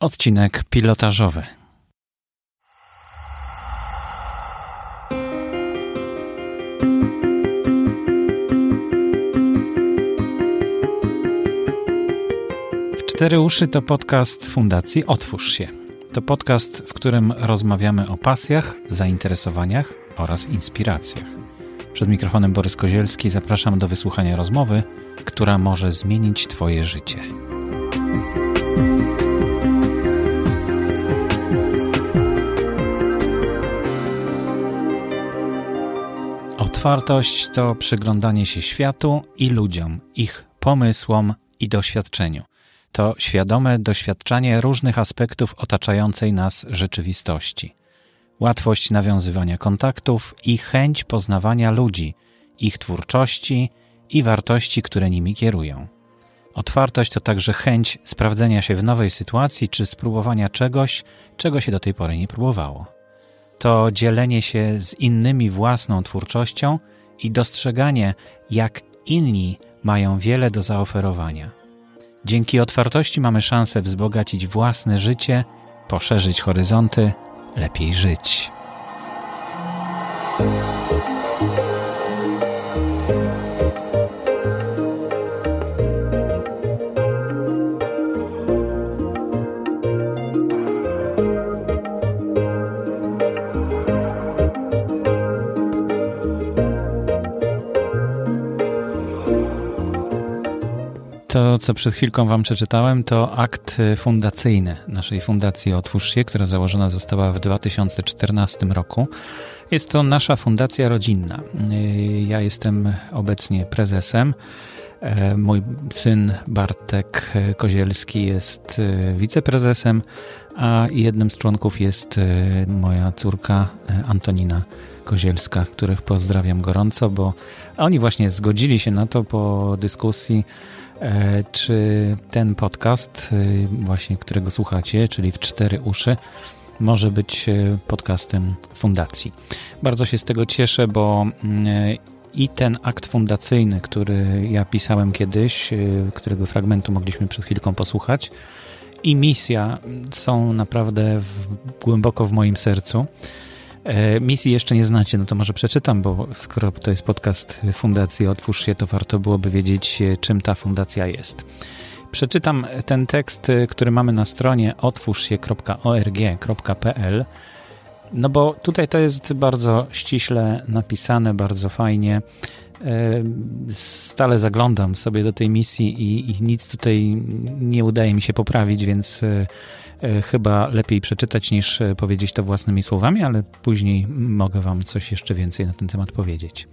Odcinek pilotażowy. W cztery uszy to podcast Fundacji Otwórz się. To podcast, w którym rozmawiamy o pasjach, zainteresowaniach oraz inspiracjach. Przed mikrofonem Borys Kozielski zapraszam do wysłuchania rozmowy, która może zmienić Twoje życie. Otwartość to przyglądanie się światu i ludziom, ich pomysłom i doświadczeniu. To świadome doświadczanie różnych aspektów otaczającej nas rzeczywistości. Łatwość nawiązywania kontaktów i chęć poznawania ludzi, ich twórczości i wartości, które nimi kierują. Otwartość to także chęć sprawdzenia się w nowej sytuacji czy spróbowania czegoś, czego się do tej pory nie próbowało to dzielenie się z innymi własną twórczością i dostrzeganie, jak inni mają wiele do zaoferowania. Dzięki otwartości mamy szansę wzbogacić własne życie, poszerzyć horyzonty, lepiej żyć. Co przed chwilką Wam przeczytałem, to akt fundacyjny naszej Fundacji Otwórz się, która założona została w 2014 roku. Jest to nasza fundacja rodzinna. Ja jestem obecnie prezesem. Mój syn Bartek Kozielski jest wiceprezesem, a jednym z członków jest moja córka Antonina Kozielska, których pozdrawiam gorąco, bo oni właśnie zgodzili się na to po dyskusji E, czy ten podcast, e, właśnie którego słuchacie, czyli w cztery uszy, może być e, podcastem fundacji. Bardzo się z tego cieszę, bo mm, i ten akt fundacyjny, który ja pisałem kiedyś, którego fragmentu mogliśmy przed chwilką posłuchać, i misja są naprawdę w, głęboko w moim sercu. E, misji jeszcze nie znacie, no to może przeczytam, bo skoro to jest podcast Fundacji Otwórz się, to warto byłoby wiedzieć, e, czym ta fundacja jest. Przeczytam ten tekst, e, który mamy na stronie otwórzsie.org.pl, no bo tutaj to jest bardzo ściśle napisane, bardzo fajnie. Stale zaglądam sobie do tej misji i, i nic tutaj nie udaje mi się poprawić, więc chyba lepiej przeczytać niż e, powiedzieć to własnymi słowami, ale później mogę Wam coś jeszcze więcej na ten temat powiedzieć.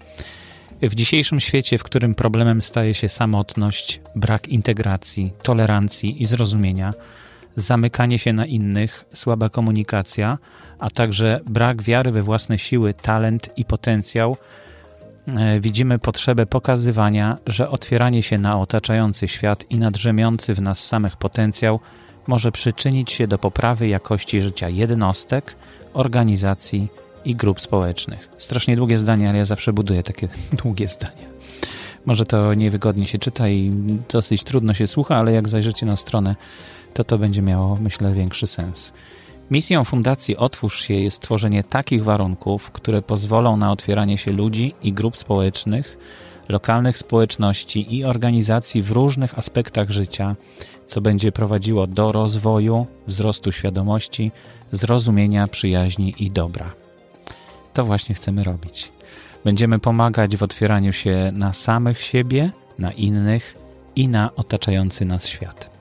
W dzisiejszym świecie, w którym problemem staje się samotność, brak integracji, tolerancji i zrozumienia, zamykanie się na innych, słaba komunikacja, a także brak wiary we własne siły, talent i potencjał, e, widzimy potrzebę pokazywania, że otwieranie się na otaczający świat i nadrzemiący w nas samych potencjał może przyczynić się do poprawy jakości życia jednostek, organizacji i grup społecznych. Strasznie długie zdanie, ale ja zawsze buduję takie długie zdania. Może to niewygodnie się czyta i dosyć trudno się słucha, ale jak zajrzycie na stronę, to to będzie miało, myślę, większy sens. Misją Fundacji Otwórz się jest tworzenie takich warunków, które pozwolą na otwieranie się ludzi i grup społecznych, lokalnych społeczności i organizacji w różnych aspektach życia, co będzie prowadziło do rozwoju, wzrostu świadomości, zrozumienia, przyjaźni i dobra. To właśnie chcemy robić. Będziemy pomagać w otwieraniu się na samych siebie, na innych i na otaczający nas świat.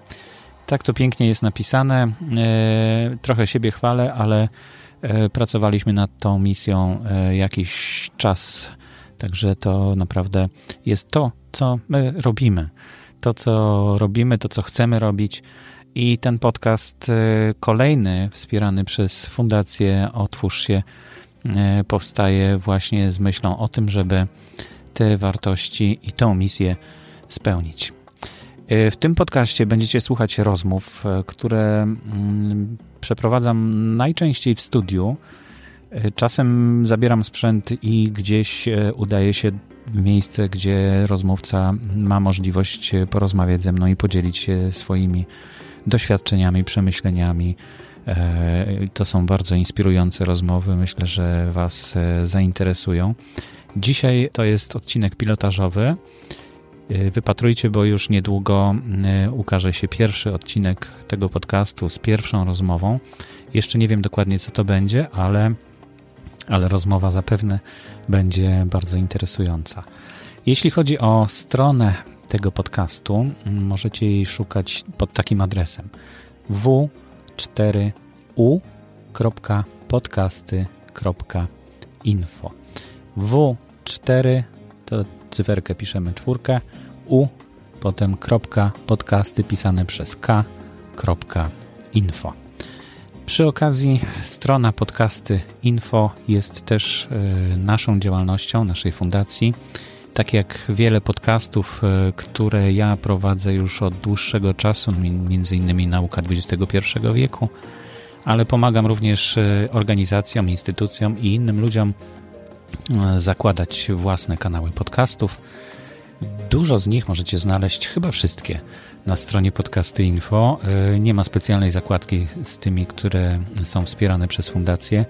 Tak to pięknie jest napisane. E, trochę siebie chwalę, ale e, pracowaliśmy nad tą misją e, jakiś czas, także to naprawdę jest to, co my robimy to, co robimy, to, co chcemy robić. I ten podcast y, kolejny, wspierany przez Fundację Otwórz się, y, powstaje właśnie z myślą o tym, żeby te wartości i tą misję spełnić. Y, w tym podcaście będziecie słuchać rozmów, które mm, przeprowadzam najczęściej w studiu. Czasem zabieram sprzęt i gdzieś udaje się miejsce, gdzie rozmówca ma możliwość porozmawiać ze mną i podzielić się swoimi doświadczeniami, przemyśleniami. To są bardzo inspirujące rozmowy. Myślę, że Was zainteresują. Dzisiaj to jest odcinek pilotażowy. Wypatrujcie, bo już niedługo ukaże się pierwszy odcinek tego podcastu z pierwszą rozmową. Jeszcze nie wiem dokładnie, co to będzie, ale, ale rozmowa zapewne będzie bardzo interesująca. Jeśli chodzi o stronę tego podcastu, możecie jej szukać pod takim adresem w4u.podcasty.info w4 to cyferkę piszemy czwórkę, u, potem kropka, podcasty pisane przez k, kropka, info. Przy okazji strona podcasty info jest też y, naszą działalnością, naszej fundacji. Tak jak wiele podcastów, y, które ja prowadzę już od dłuższego czasu, innymi Nauka XXI wieku, ale pomagam również y, organizacjom, instytucjom i innym ludziom zakładać własne kanały podcastów. Dużo z nich możecie znaleźć, chyba wszystkie, na stronie podcasty info. E, nie ma specjalnej zakładki z tymi, które są wspierane przez fundację,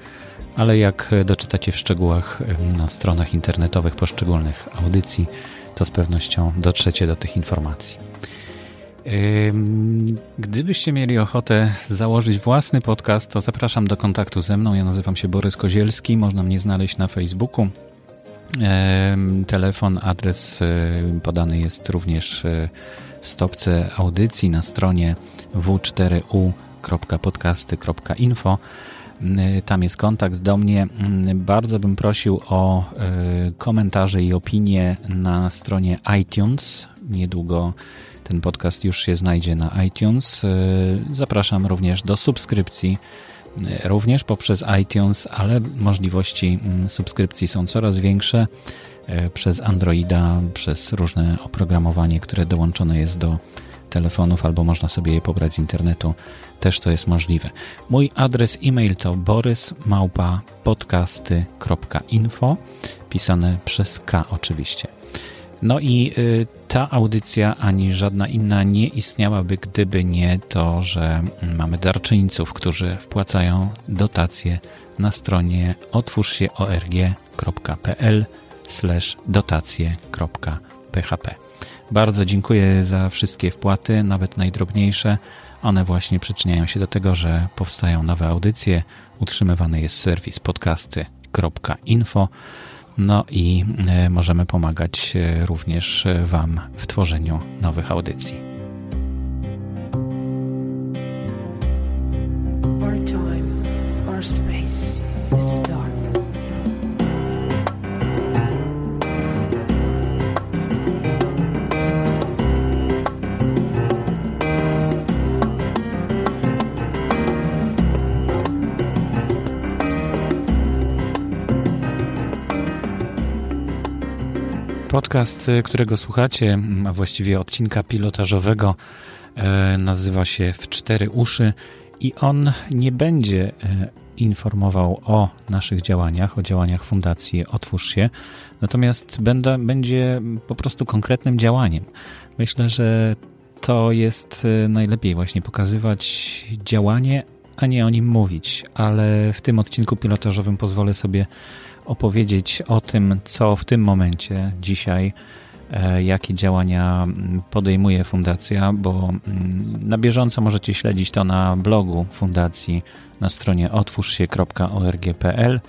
ale jak doczytacie w szczegółach e, na stronach internetowych poszczególnych audycji, to z pewnością dotrzecie do tych informacji. E, gdybyście mieli ochotę założyć własny podcast, to zapraszam do kontaktu ze mną. Ja nazywam się Borys Kozielski. Można mnie znaleźć na Facebooku. Telefon, adres podany jest również w stopce audycji na stronie w4u.podcasty.info. Tam jest kontakt do mnie. Bardzo bym prosił o komentarze i opinie na stronie iTunes. Niedługo ten podcast już się znajdzie na iTunes. Zapraszam również do subskrypcji również poprzez iTunes, ale możliwości subskrypcji są coraz większe. E, przez Androida, przez różne oprogramowanie, które dołączone jest do telefonów, albo można sobie je pobrać z internetu. Też to jest możliwe. Mój adres e-mail to borysmałpa.podcasty.info pisane przez K oczywiście. No i y, ta audycja ani żadna inna nie istniałaby, gdyby nie to, że mamy darczyńców, którzy wpłacają dotacje na stronie otwórzsieorg.pl dotacje.php. Bardzo dziękuję za wszystkie wpłaty, nawet najdrobniejsze. One właśnie przyczyniają się do tego, że powstają nowe audycje. Utrzymywany jest serwis podcasty.info. No i e, możemy pomagać e, również e, Wam w tworzeniu nowych audycji. Podcast, y, którego słuchacie, a właściwie odcinka pilotażowego, e, nazywa się W cztery uszy i on nie będzie e, informował o naszych działaniach, o działaniach Fundacji Otwórz się, natomiast będę, będzie po prostu konkretnym działaniem. Myślę, że to jest e, najlepiej właśnie pokazywać działanie, a nie o nim mówić, ale w tym odcinku pilotażowym pozwolę sobie opowiedzieć o tym, co w tym momencie, dzisiaj, e, jakie działania podejmuje Fundacja, bo na bieżąco możecie śledzić to na blogu Fundacji na stronie otwórzsie.org.pl,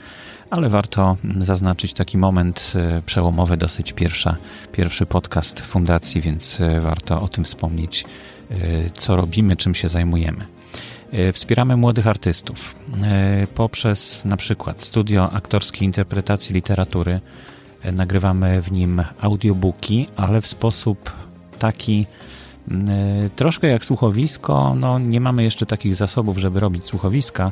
ale warto zaznaczyć taki moment e, przełomowy, dosyć pierwsza, pierwszy podcast Fundacji, więc e, warto o tym wspomnieć, co robimy, czym się zajmujemy. E, wspieramy młodych artystów e, poprzez na przykład studio aktorskiej interpretacji literatury. E, nagrywamy w nim audiobooki, ale w sposób taki troszkę jak słuchowisko. No, nie mamy jeszcze takich zasobów, żeby robić słuchowiska,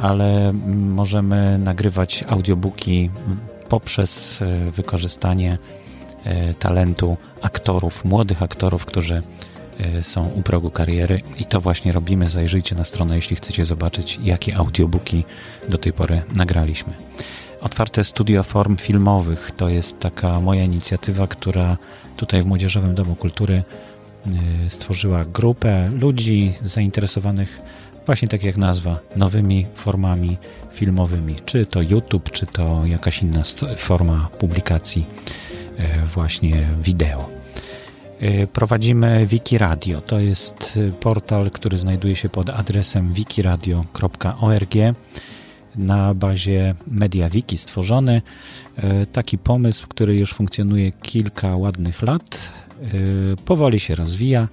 ale możemy nagrywać audiobooki poprzez wykorzystanie talentu aktorów, młodych aktorów, którzy są u progu kariery i to właśnie robimy. Zajrzyjcie na stronę, jeśli chcecie zobaczyć, jakie audiobooki do tej pory nagraliśmy. Otwarte studio form filmowych to jest taka moja inicjatywa, która tutaj w Młodzieżowym Domu Kultury stworzyła grupę ludzi zainteresowanych właśnie tak jak nazwa, nowymi formami filmowymi, czy to YouTube, czy to jakaś inna forma publikacji właśnie wideo. Prowadzimy Wikiradio. To jest portal, który znajduje się pod adresem wikiradio.org na bazie MediaWiki stworzony. E, taki pomysł, który już funkcjonuje kilka ładnych lat, powoli się rozwija,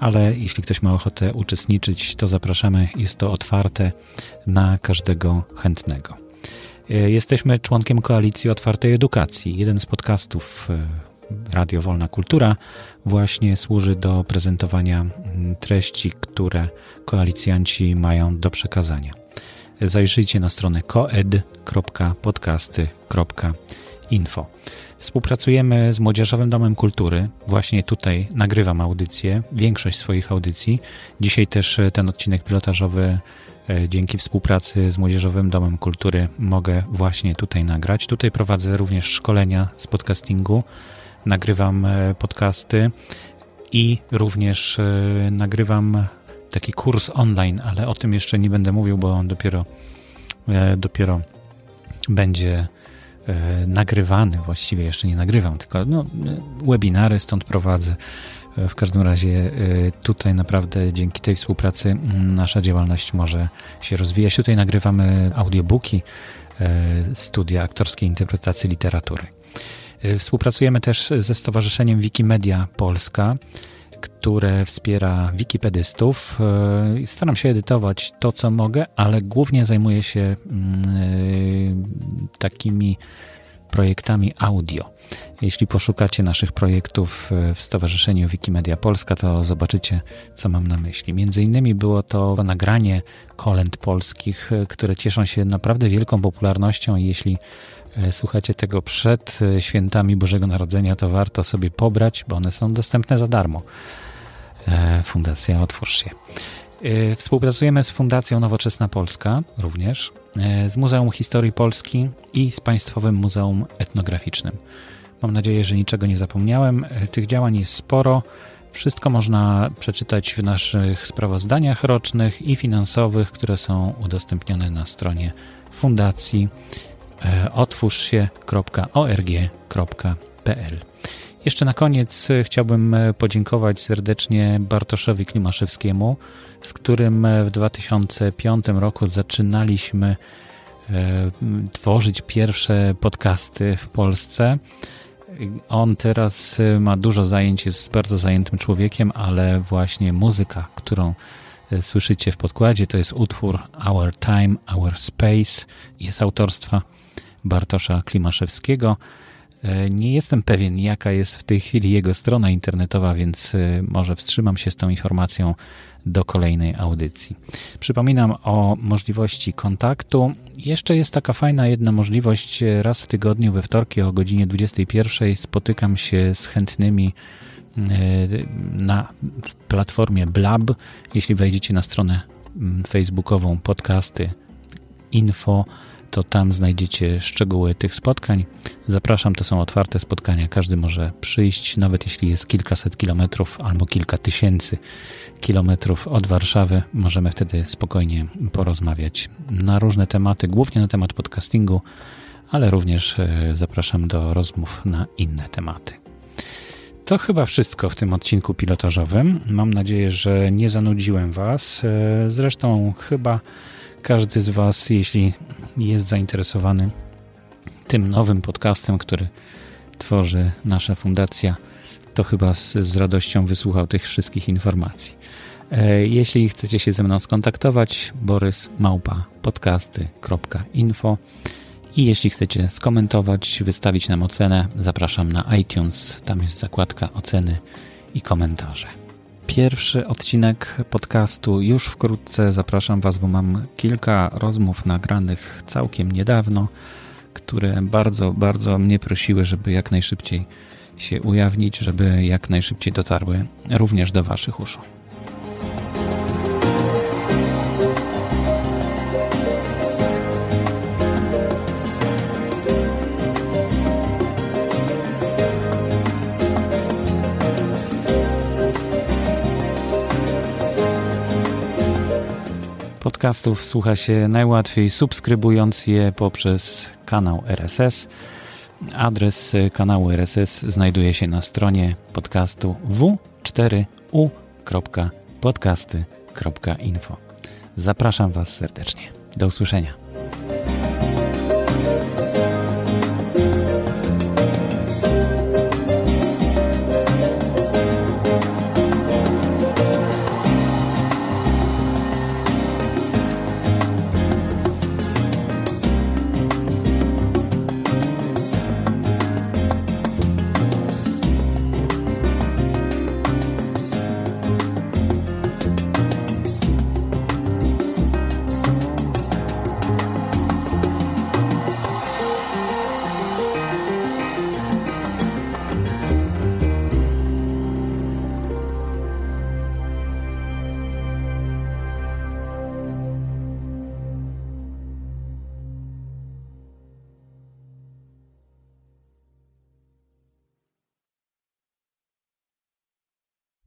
ale jeśli ktoś ma ochotę uczestniczyć, to zapraszamy. Jest to otwarte na każdego chętnego. Jesteśmy członkiem Koalicji Otwartej Edukacji. Jeden z podcastów Radio Wolna Kultura właśnie służy do prezentowania treści, które koalicjanci mają do przekazania zajrzyjcie na stronę koed.podcasty.info. Współpracujemy z Młodzieżowym Domem Kultury. Właśnie tutaj nagrywam audycję, większość swoich audycji. Dzisiaj też e, ten odcinek pilotażowy e, dzięki współpracy z Młodzieżowym Domem Kultury mogę właśnie tutaj nagrać. Tutaj prowadzę również szkolenia z podcastingu, nagrywam e, podcasty i również nagrywam taki kurs online, ale o tym jeszcze nie będę mówił, bo on dopiero, e, dopiero będzie e, nagrywany, właściwie jeszcze nie nagrywam, tylko no, webinary stąd prowadzę. E, w każdym razie tutaj naprawdę dzięki tej współpracy nasza działalność może się rozwijać. Tutaj nagrywamy audiobooki, studia aktorskiej interpretacji literatury. Współpracujemy też ze Stowarzyszeniem Wikimedia Polska które wspiera wikipedystów. E, staram się edytować to, co mogę, ale głównie zajmuję się mm, e, takimi projektami audio. Jeśli poszukacie naszych projektów w Stowarzyszeniu Wikimedia Polska, to zobaczycie, co mam na myśli. Między innymi było to nagranie kolęd polskich, które cieszą się naprawdę wielką popularnością. Jeśli słuchacie tego przed e, świętami Bożego Narodzenia, to warto sobie pobrać, bo one są dostępne za darmo. E, Fundacja Otwórz się. Współpracujemy z Fundacją Nowoczesna Polska również, z Muzeum Historii Polski i z Państwowym Muzeum Etnograficznym. Mam nadzieję, że niczego nie zapomniałem. Tych działań jest sporo. Wszystko można przeczytać w naszych sprawozdaniach rocznych i finansowych, które są udostępnione na stronie Fundacji E, otwórz się.org.pl. Jeszcze na koniec e, chciałbym e, podziękować serdecznie Bartoszowi Klimaszewskiemu, z którym w 2005 roku zaczynaliśmy tworzyć pierwsze podcasty w Polsce. On teraz ma dużo zajęć, jest bardzo zajętym człowiekiem, ale właśnie muzyka, którą słyszycie w podkładzie, to jest utwór Our Time, Our Space, jest autorstwa Bartosza Klimaszewskiego. E, nie jestem pewien, jaka jest w tej chwili jego strona internetowa, więc e, może wstrzymam się z tą informacją do kolejnej audycji. Przypominam o możliwości kontaktu. Jeszcze jest taka fajna jedna możliwość. Raz w tygodniu we wtorki o godzinie 21 spotykam się z chętnymi e, na platformie Blab. Jeśli wejdziecie na stronę mm, facebookową podcasty info to tam znajdziecie szczegóły tych spotkań. Zapraszam, to są otwarte spotkania. Każdy może przyjść, nawet jeśli jest kilkaset kilometrów albo kilka tysięcy kilometrów od Warszawy. Możemy wtedy spokojnie porozmawiać na różne tematy, głównie na temat podcastingu, ale również e, zapraszam do rozmów na inne tematy. To chyba wszystko w tym odcinku pilotażowym. Mam nadzieję, że nie zanudziłem Was. E, zresztą chyba każdy z Was, jeśli jest zainteresowany tym nowym podcastem, który tworzy nasza fundacja, to chyba z, z radością wysłuchał tych wszystkich informacji. E, jeśli chcecie się ze mną skontaktować, borys małpa podcasty.info i jeśli chcecie skomentować, wystawić nam ocenę, zapraszam na iTunes. Tam jest zakładka oceny i komentarze. Pierwszy odcinek podcastu już wkrótce. Zapraszam Was, bo mam kilka rozmów nagranych całkiem niedawno, które bardzo, bardzo mnie prosiły, żeby jak najszybciej się ujawnić, żeby jak najszybciej dotarły również do Waszych uszu. Podcastów słucha się najłatwiej subskrybując je poprzez kanał RSS. Adres kanału RSS znajduje się na stronie podcastu w4u.podcasty.info. Zapraszam Was serdecznie. Do usłyszenia.